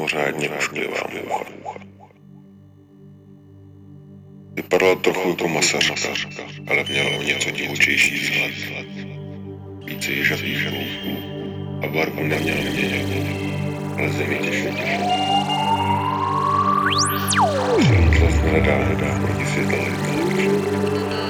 mimořádně ošklivá moucha. Vypadala trochu jako masařka, ale měla o něco divočejší vzhled. Více ježavých kouků a barvu neměla měnit, ale zemědělně těšila. Přilítla z hledá proti světelné Tentokrát na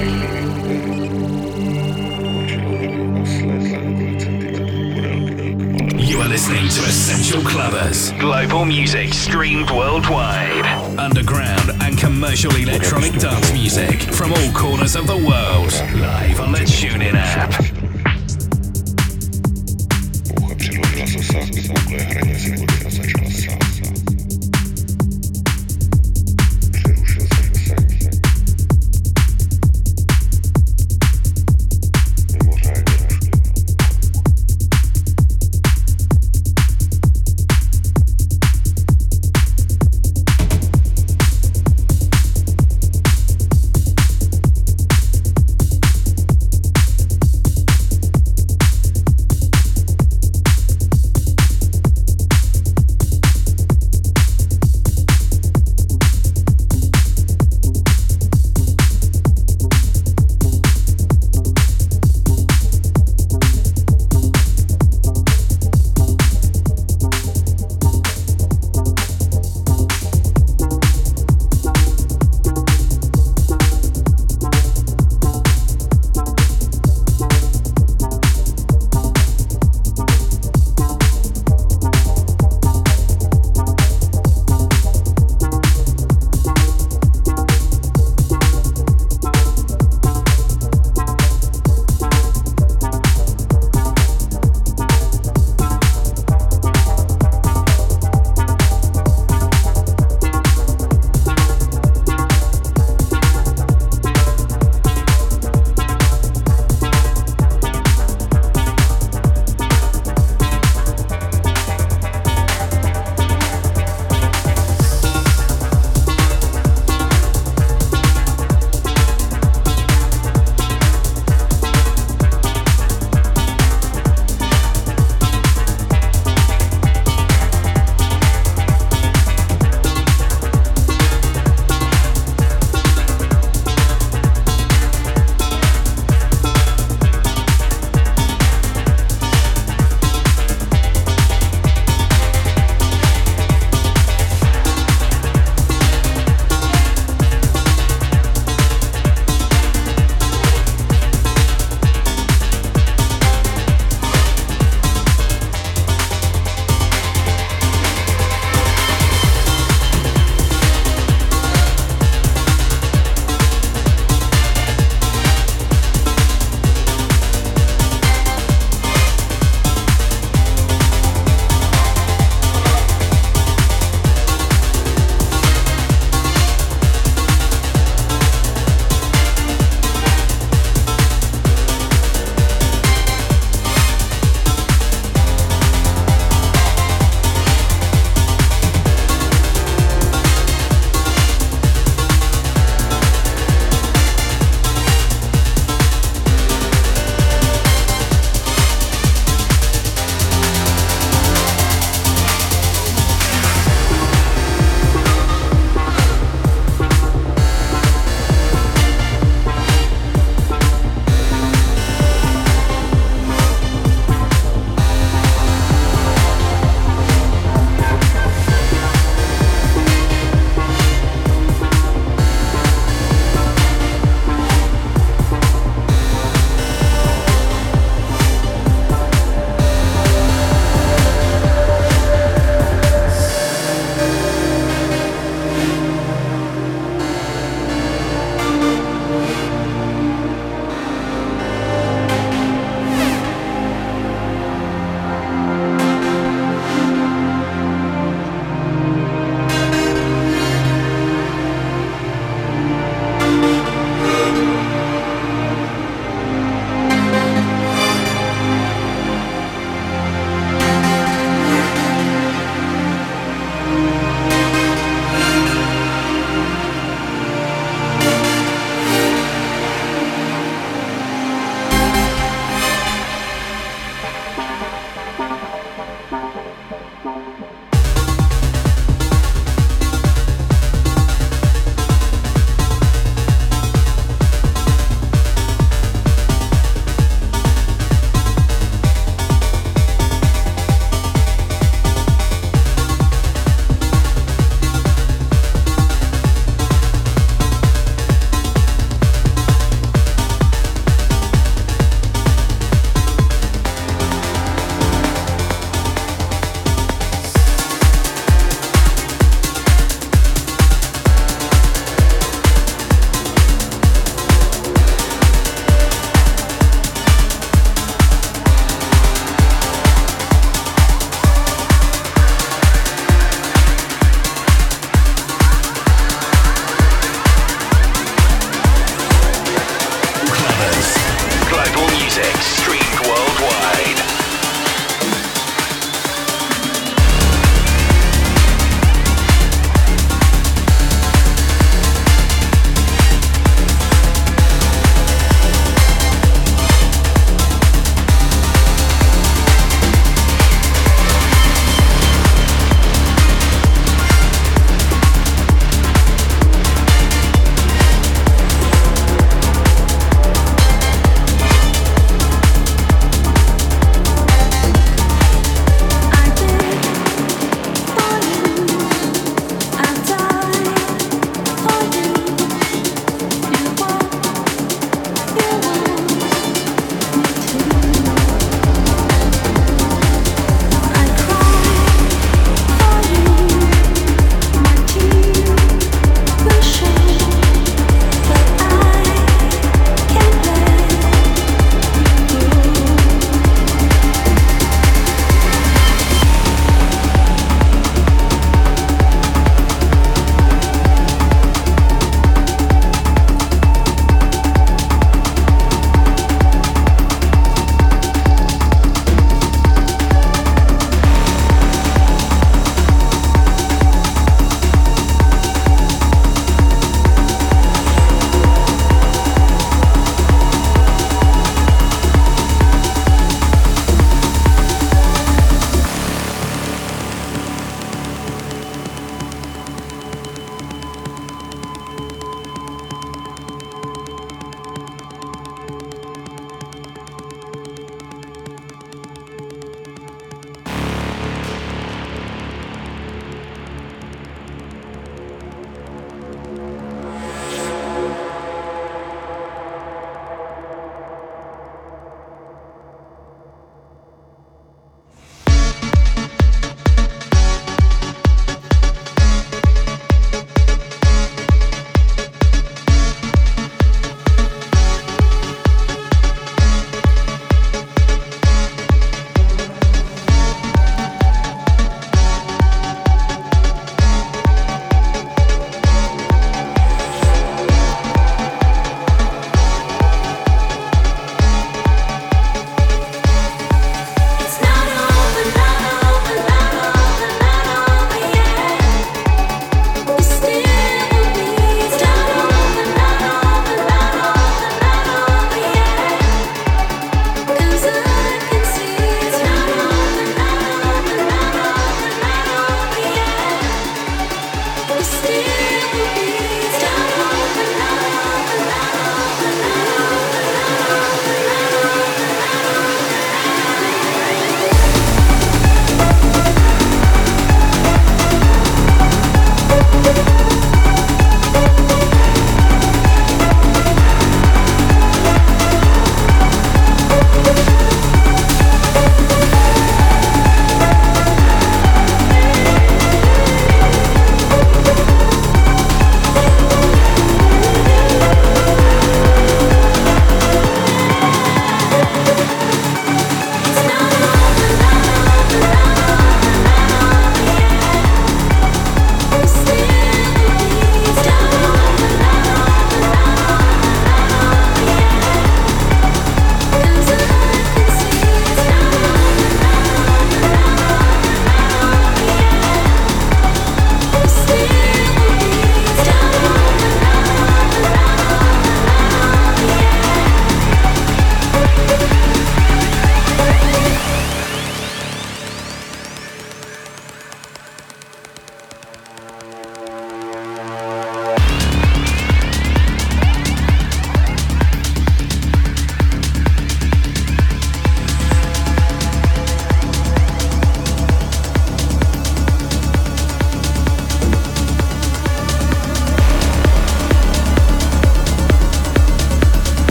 listening to Essential Clubbers. Global music streamed worldwide. Underground and commercial electronic dance music from all corners of the world. Live on the TuneIn app.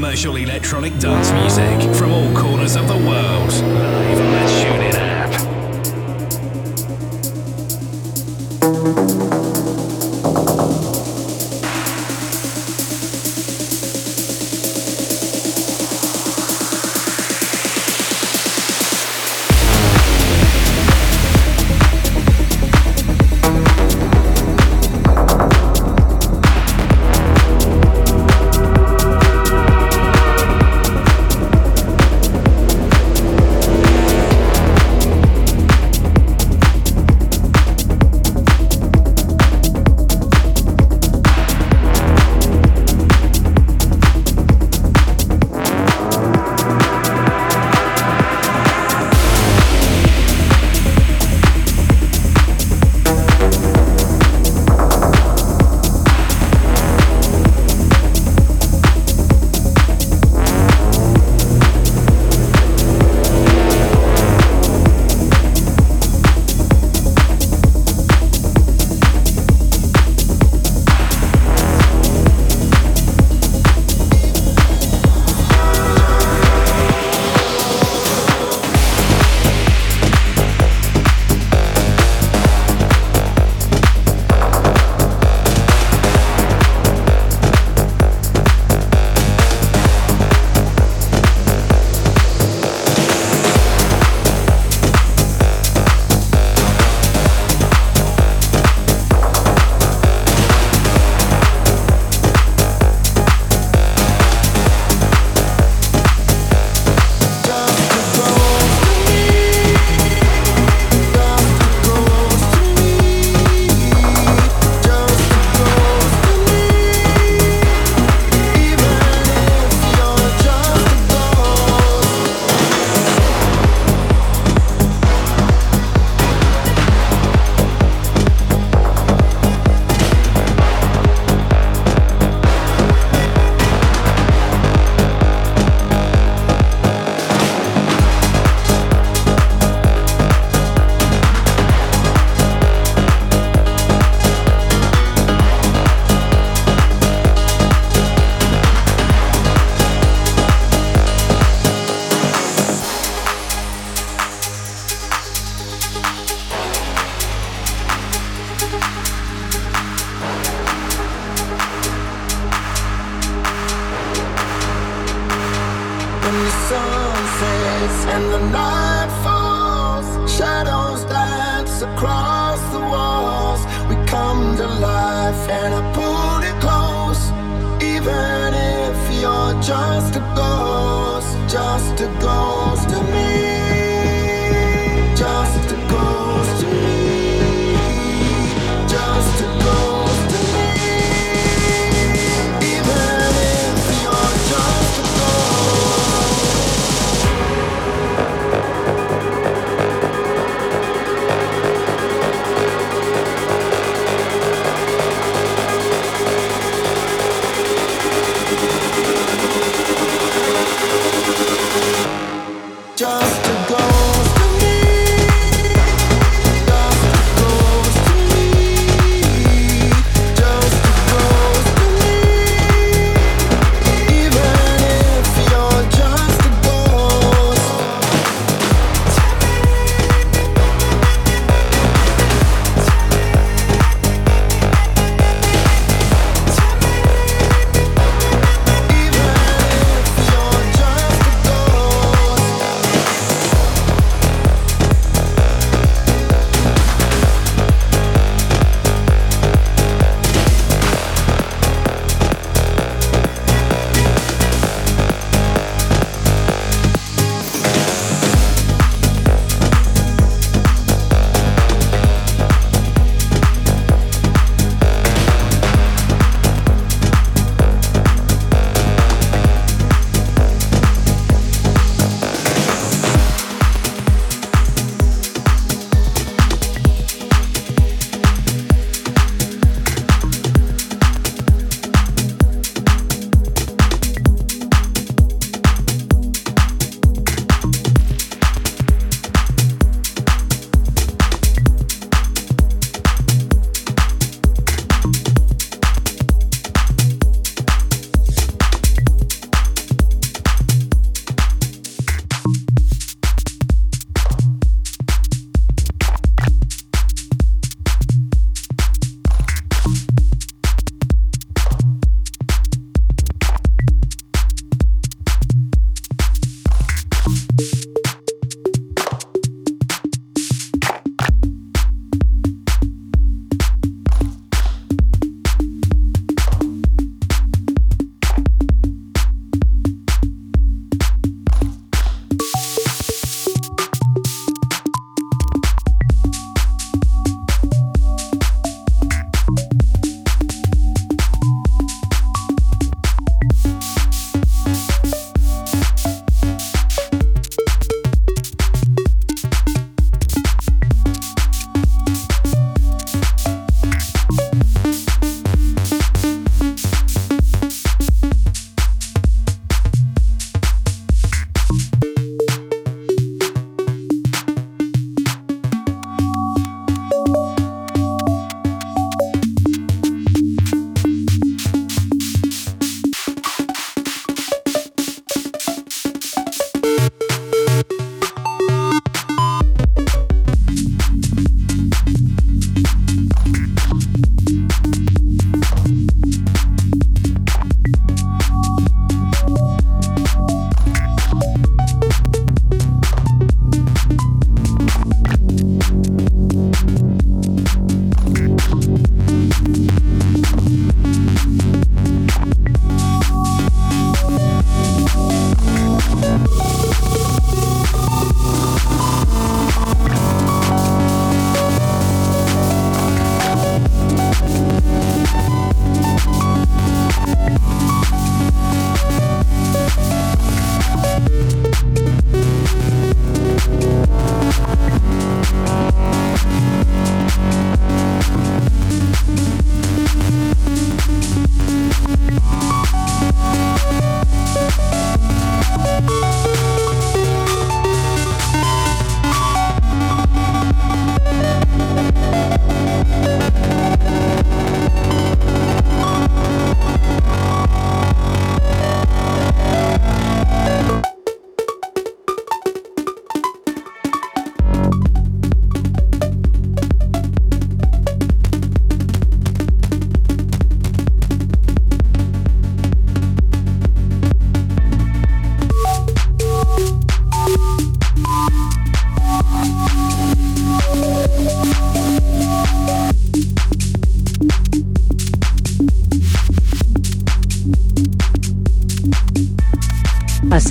commercial electronic dance music from all corners of the world. Live on show.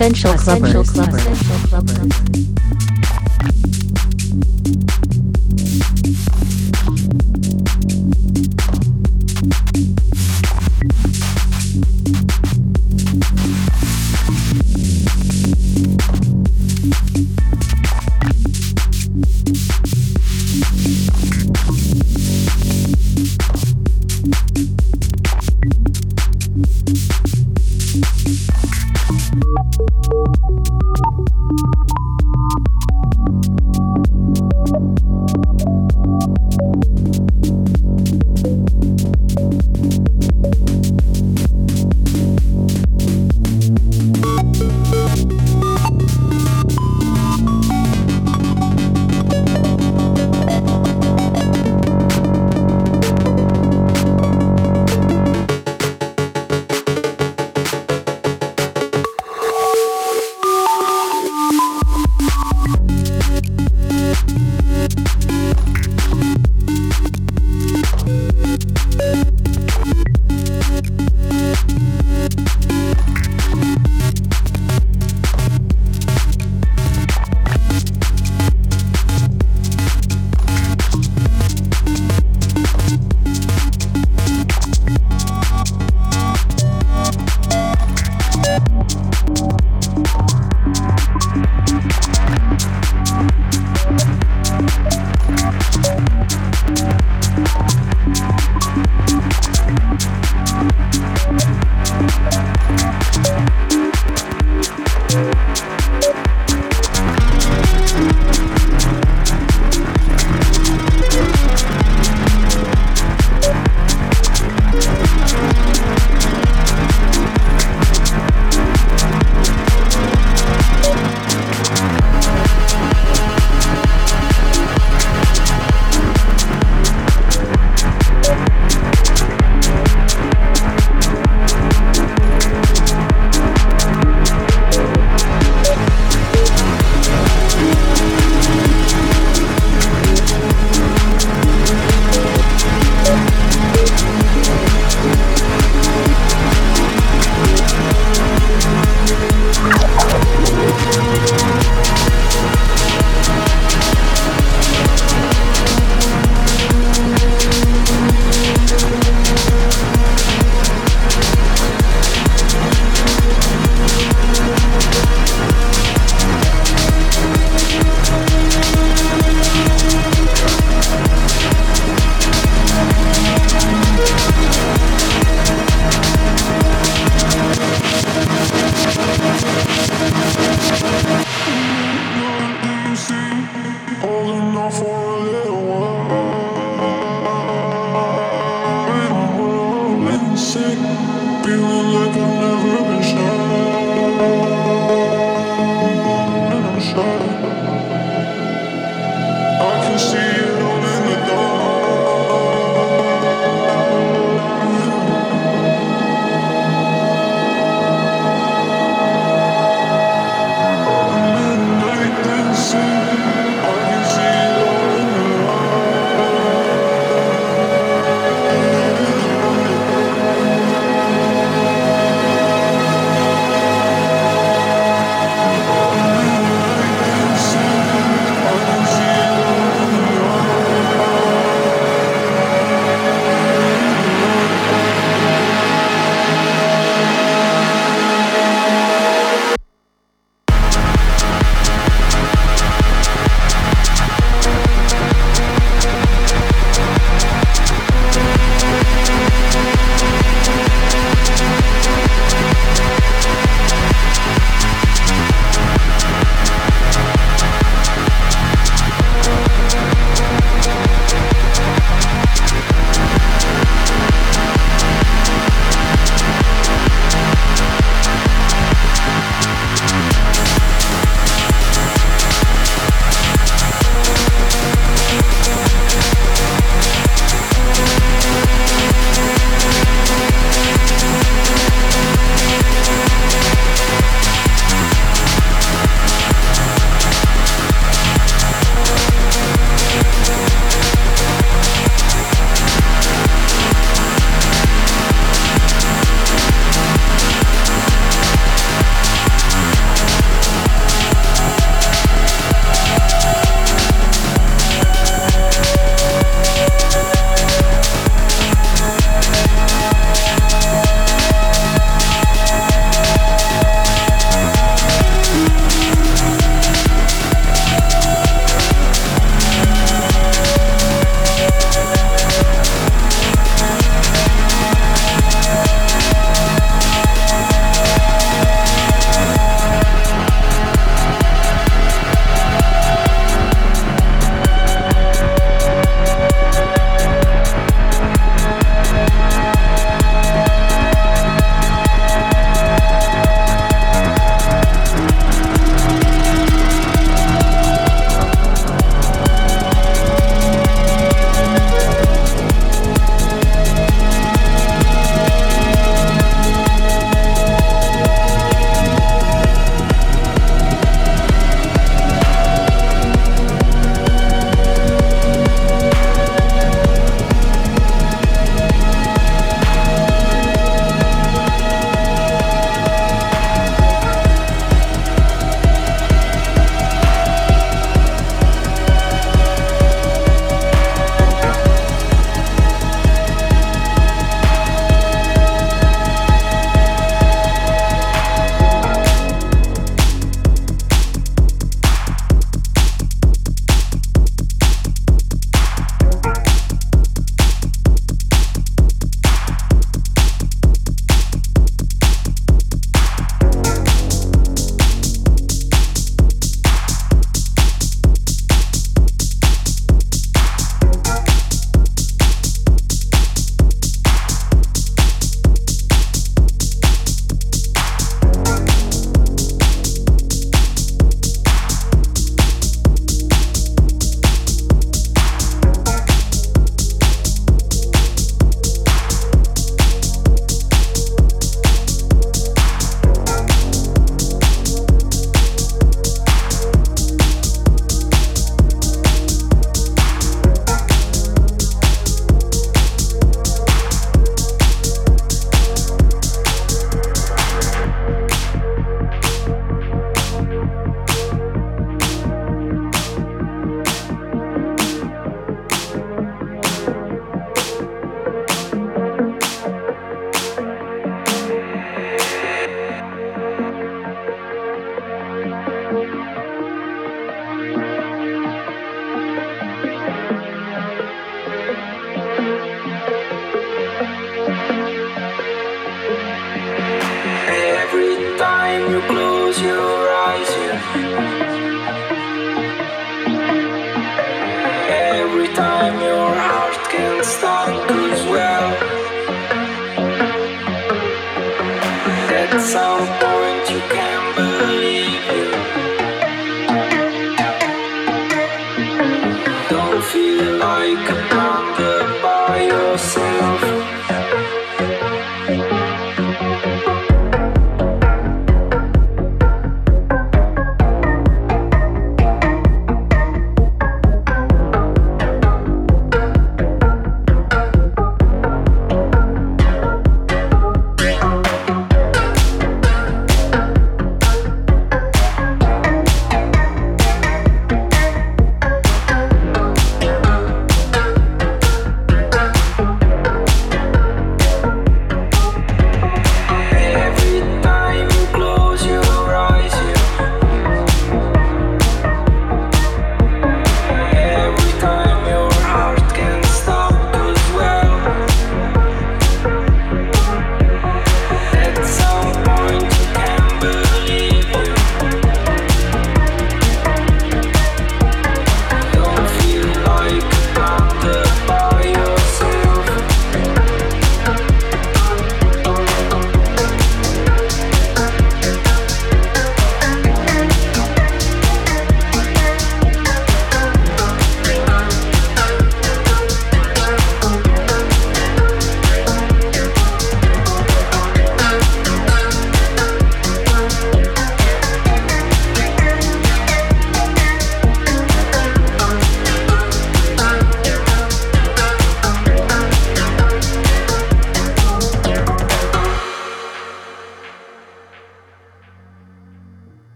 Essential Clubbers. Essential Clubbers.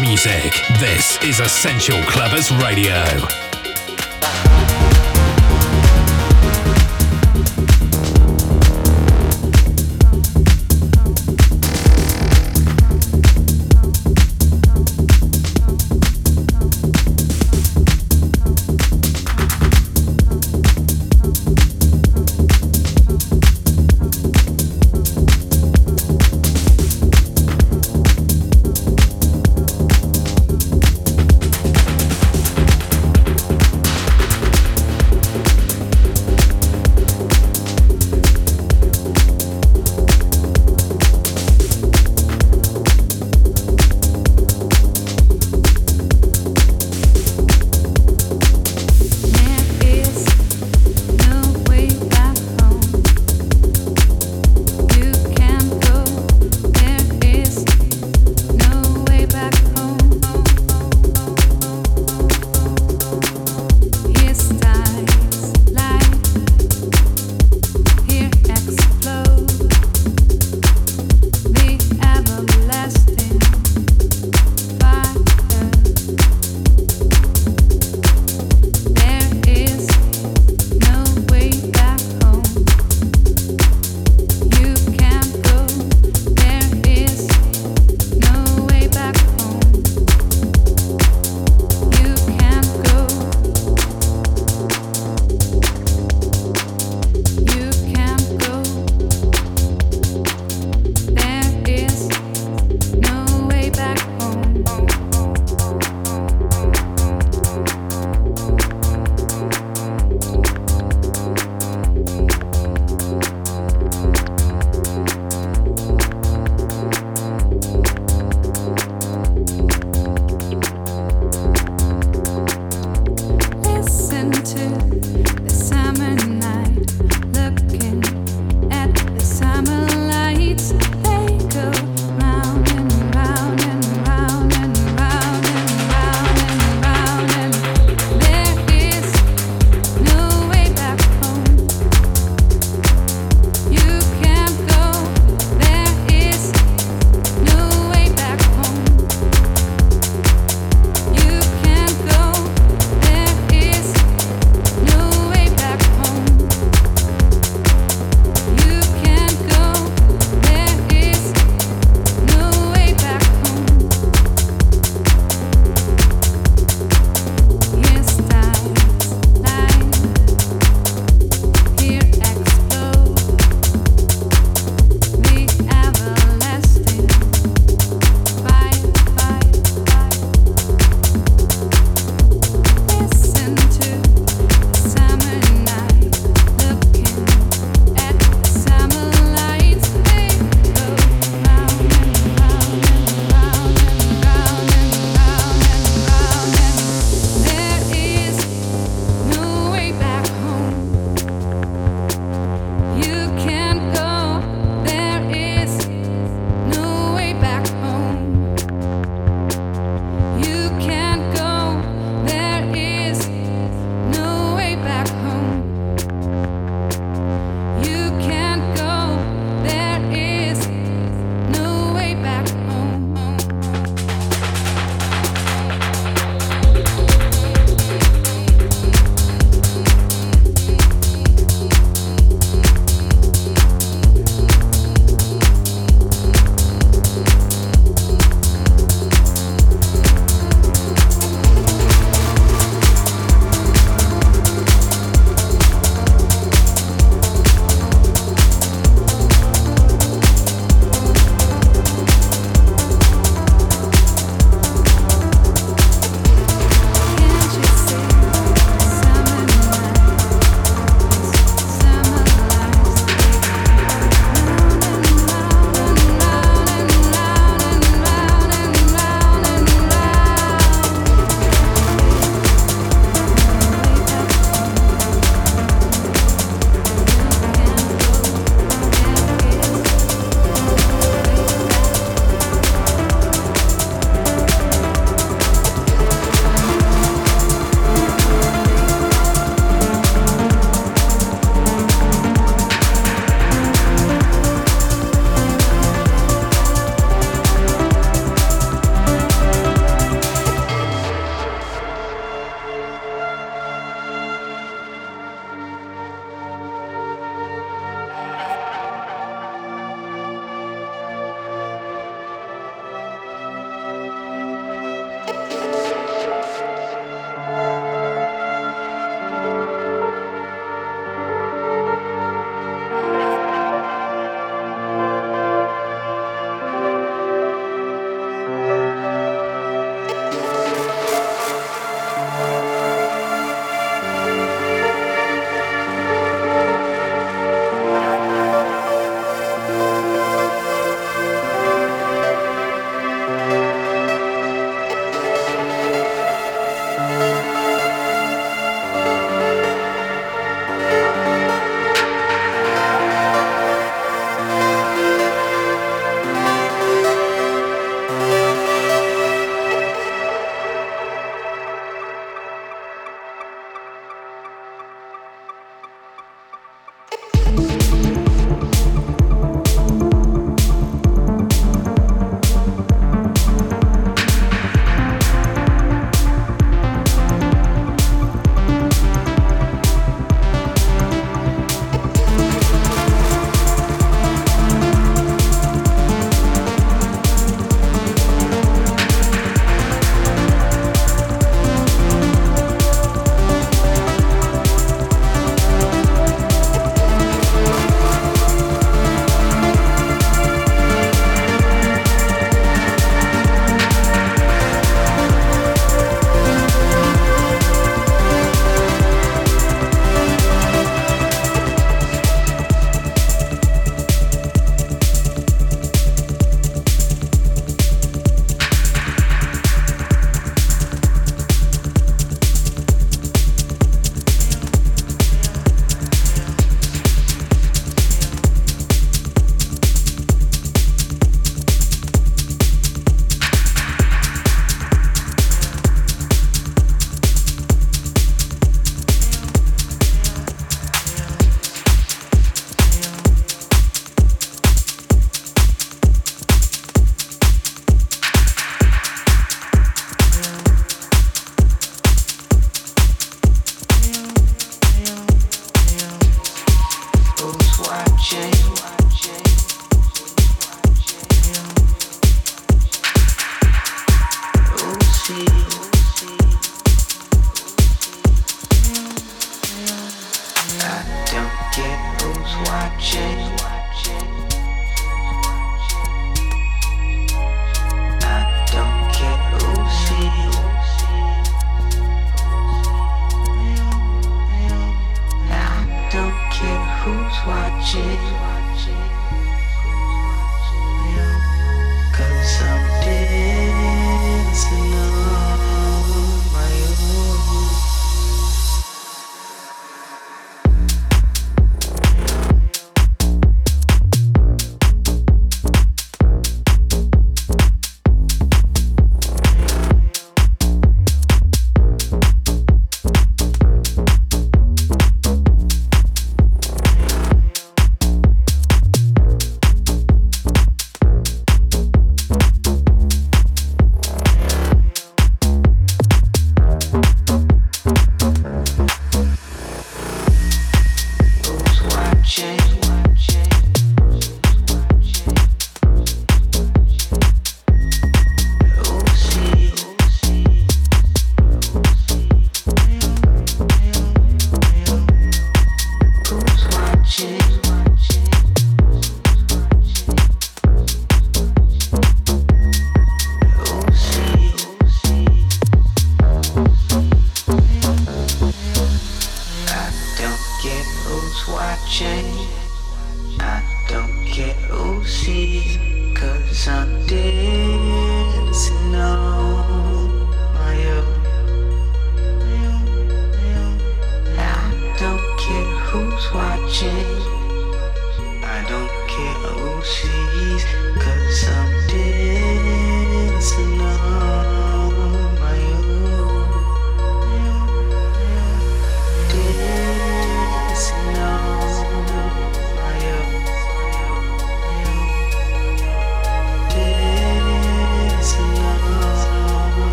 Music. This is Essential Clubbers Radio.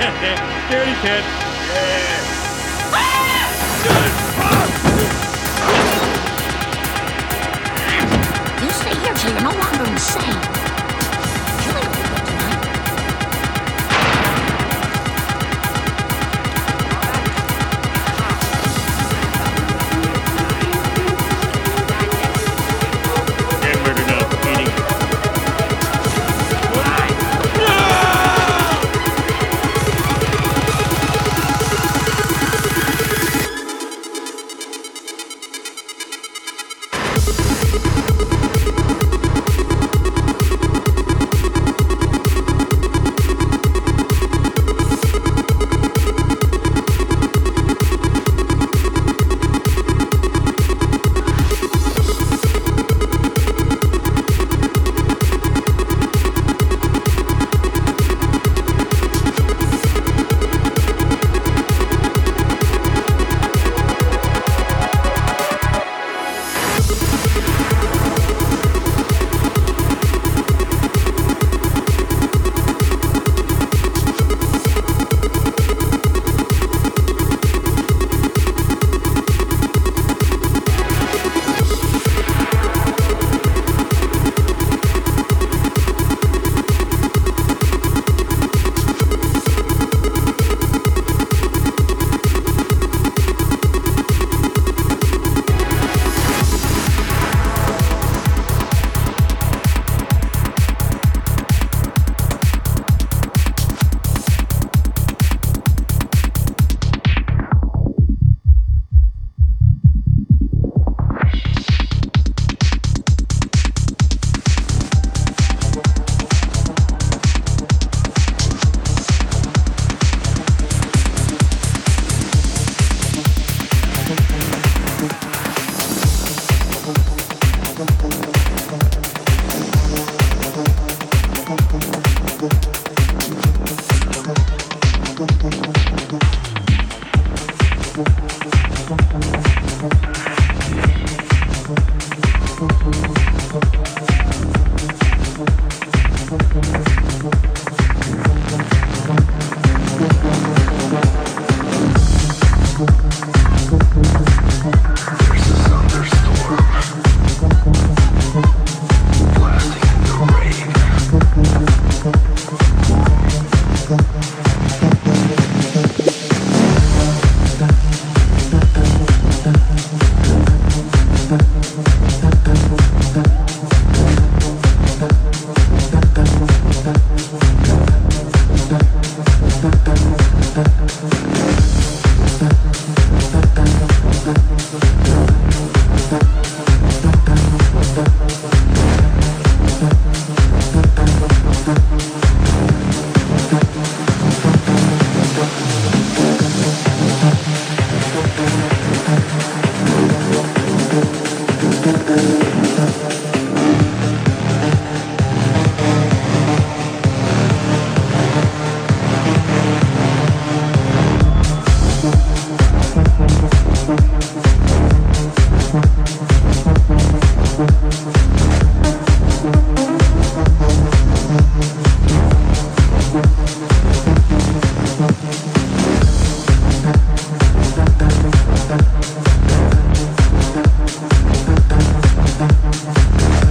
Dirty kid. Yeah. You stay here till you're no longer insane. Thank you.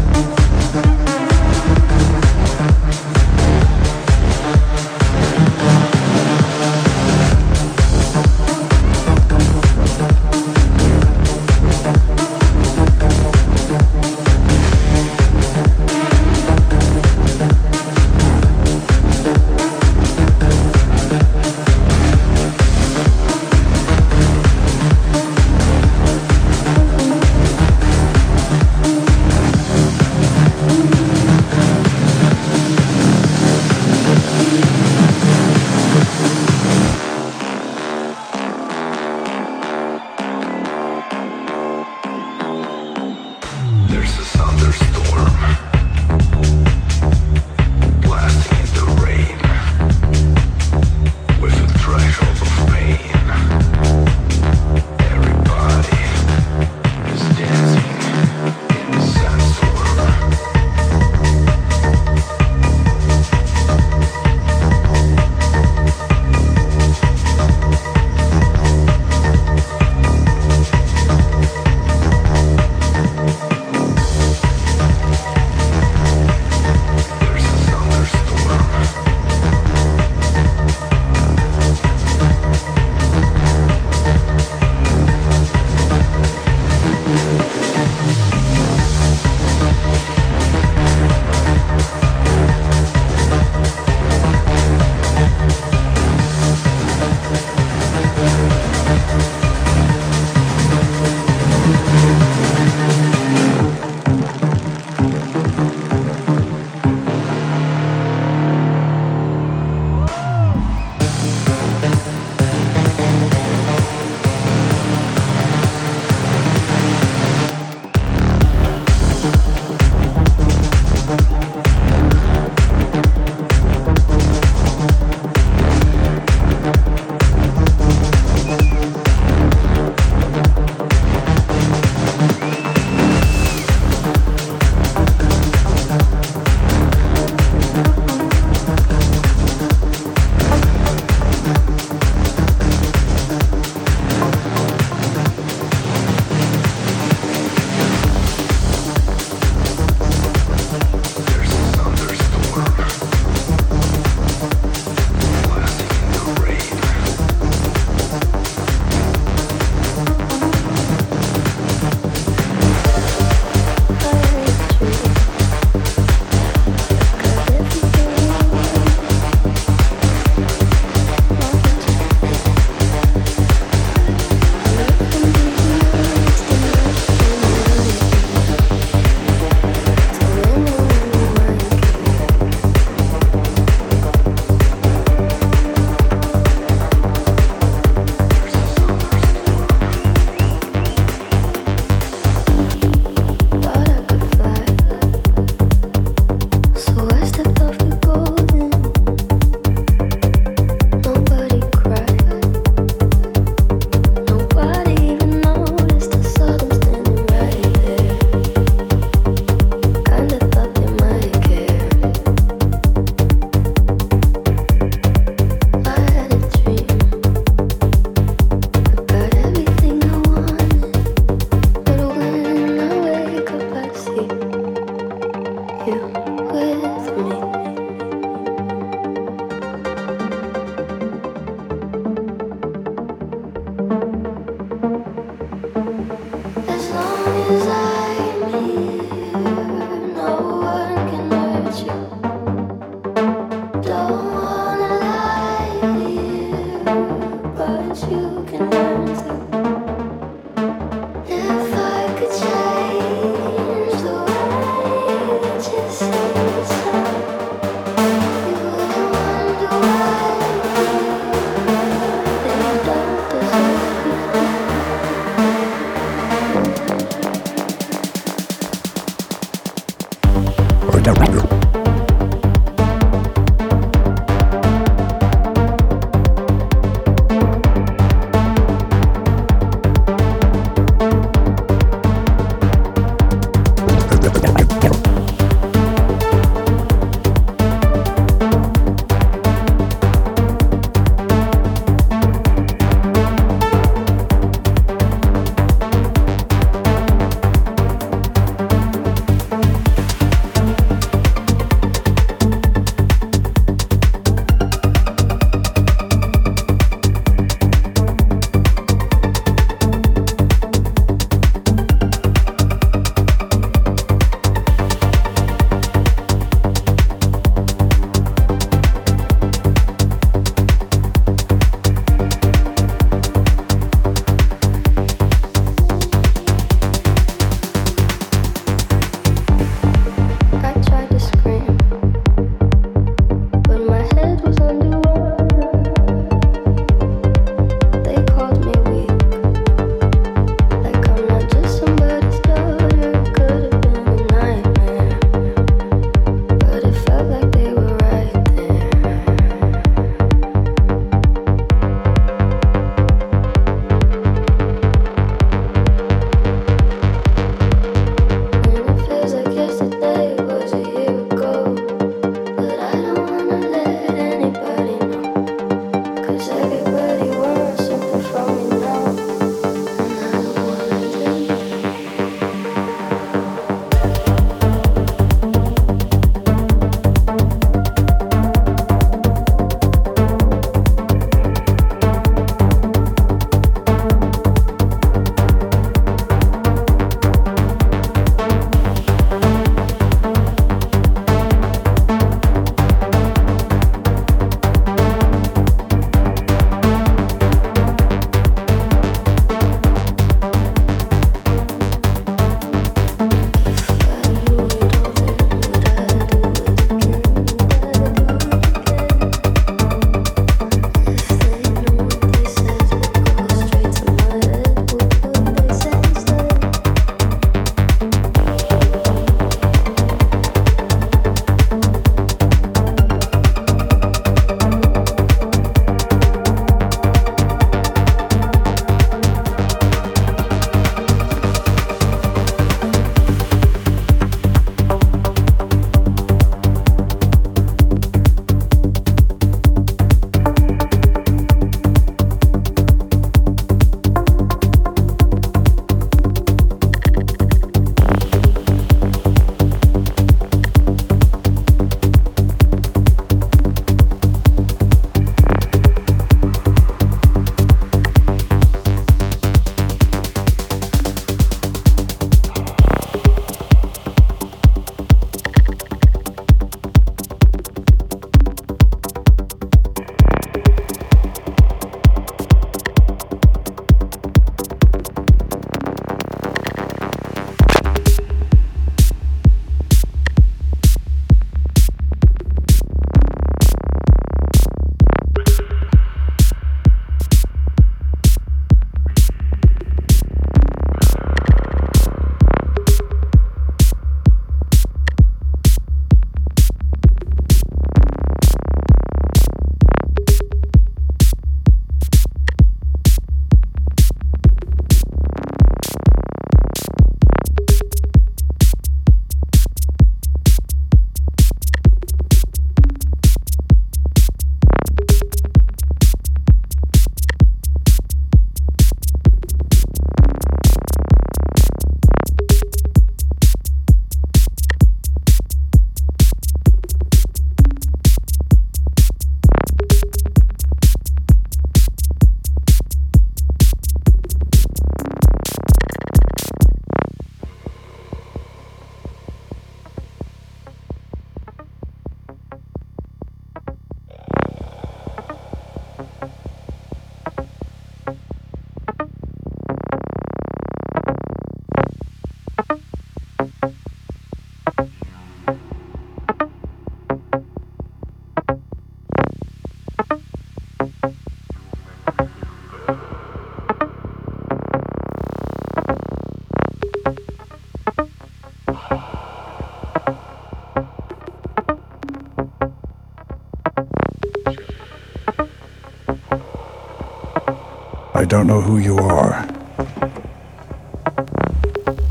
Don't know who you are.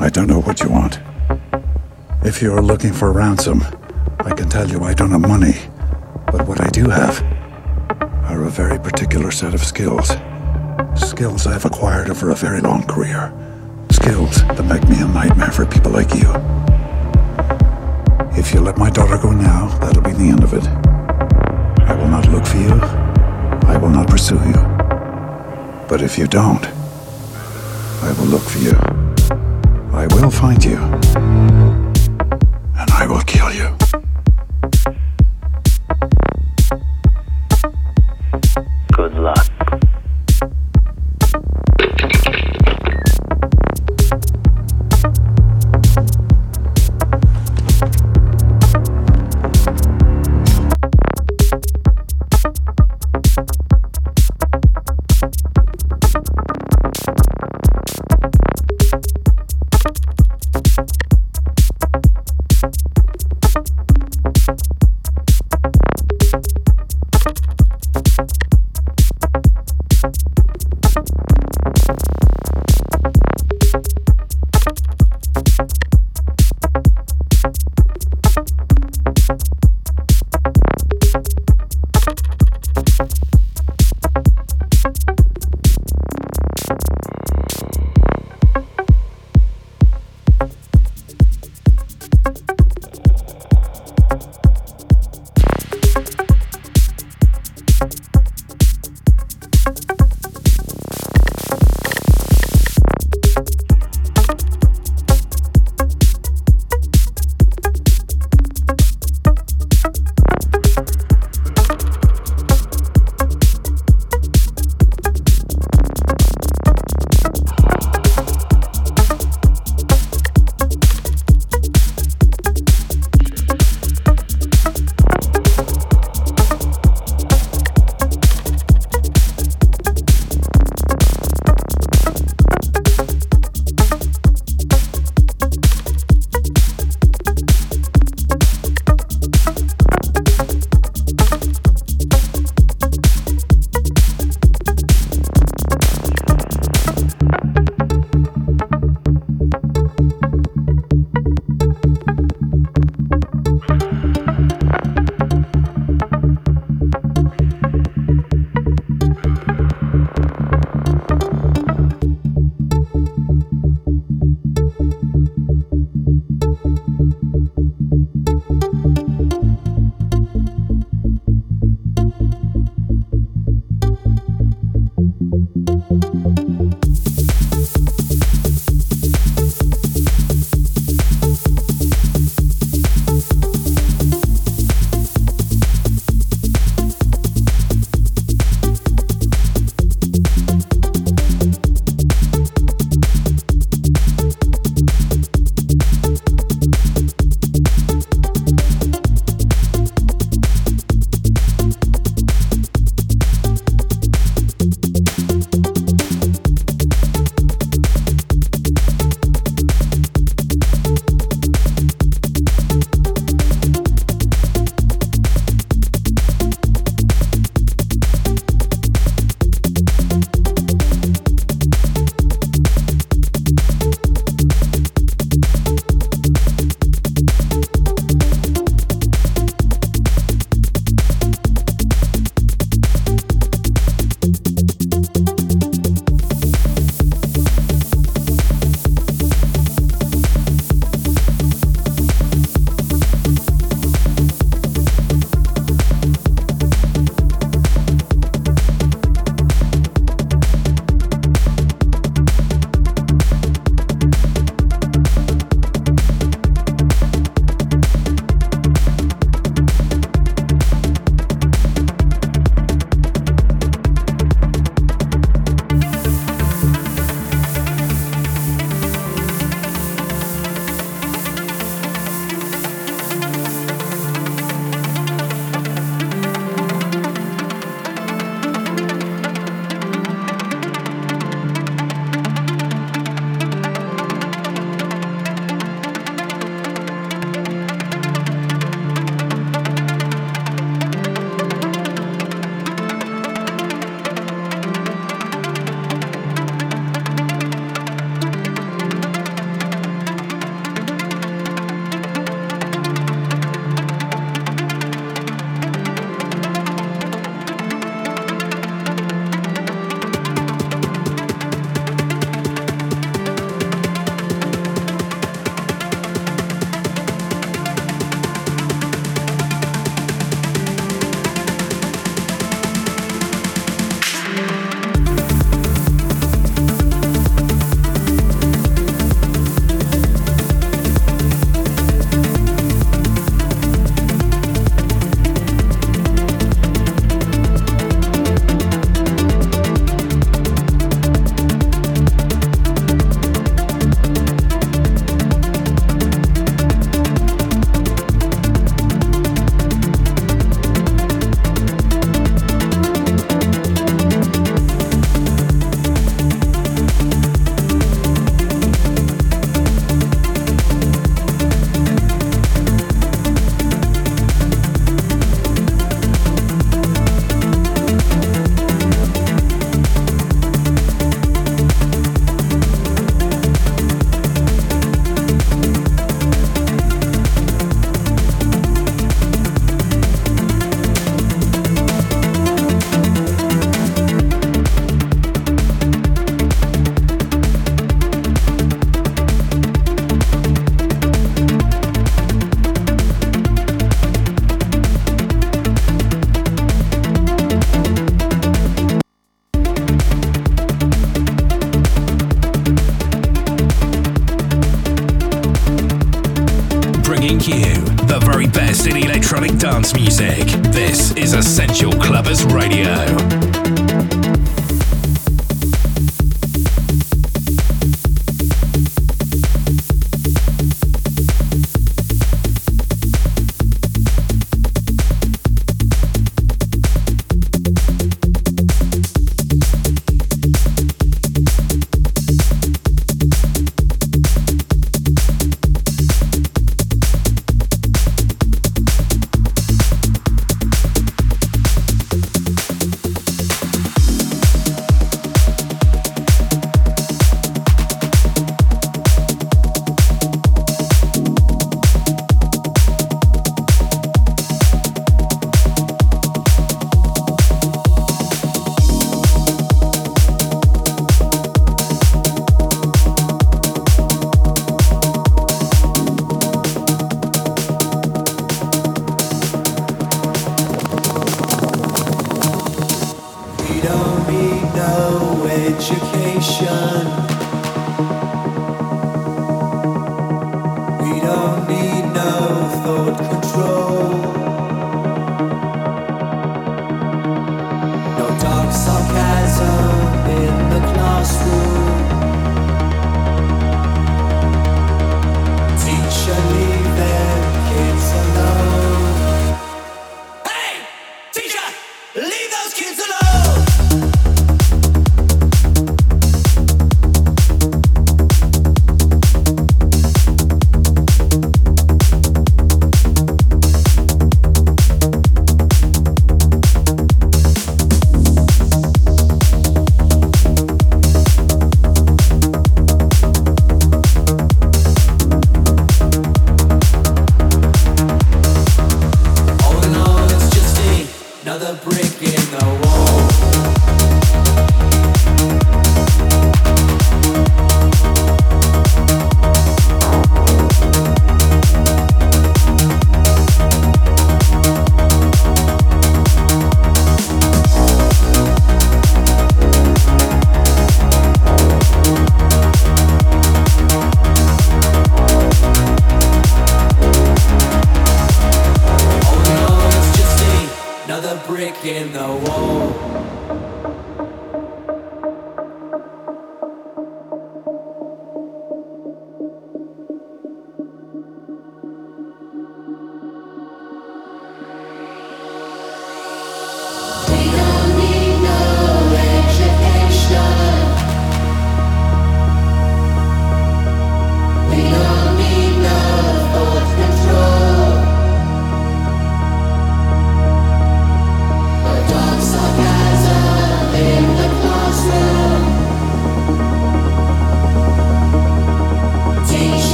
I don't know what you want. If you are looking for ransom, I can tell you I don't have money. But what I do have are a very particular set of skills. Skills I've acquired over a very long career. Skills that make me a nightmare for people like you. If you let my daughter go now, that'll be the end of it. I will not look for you. I will not pursue you. But if you don't, I will look for you. I will find you.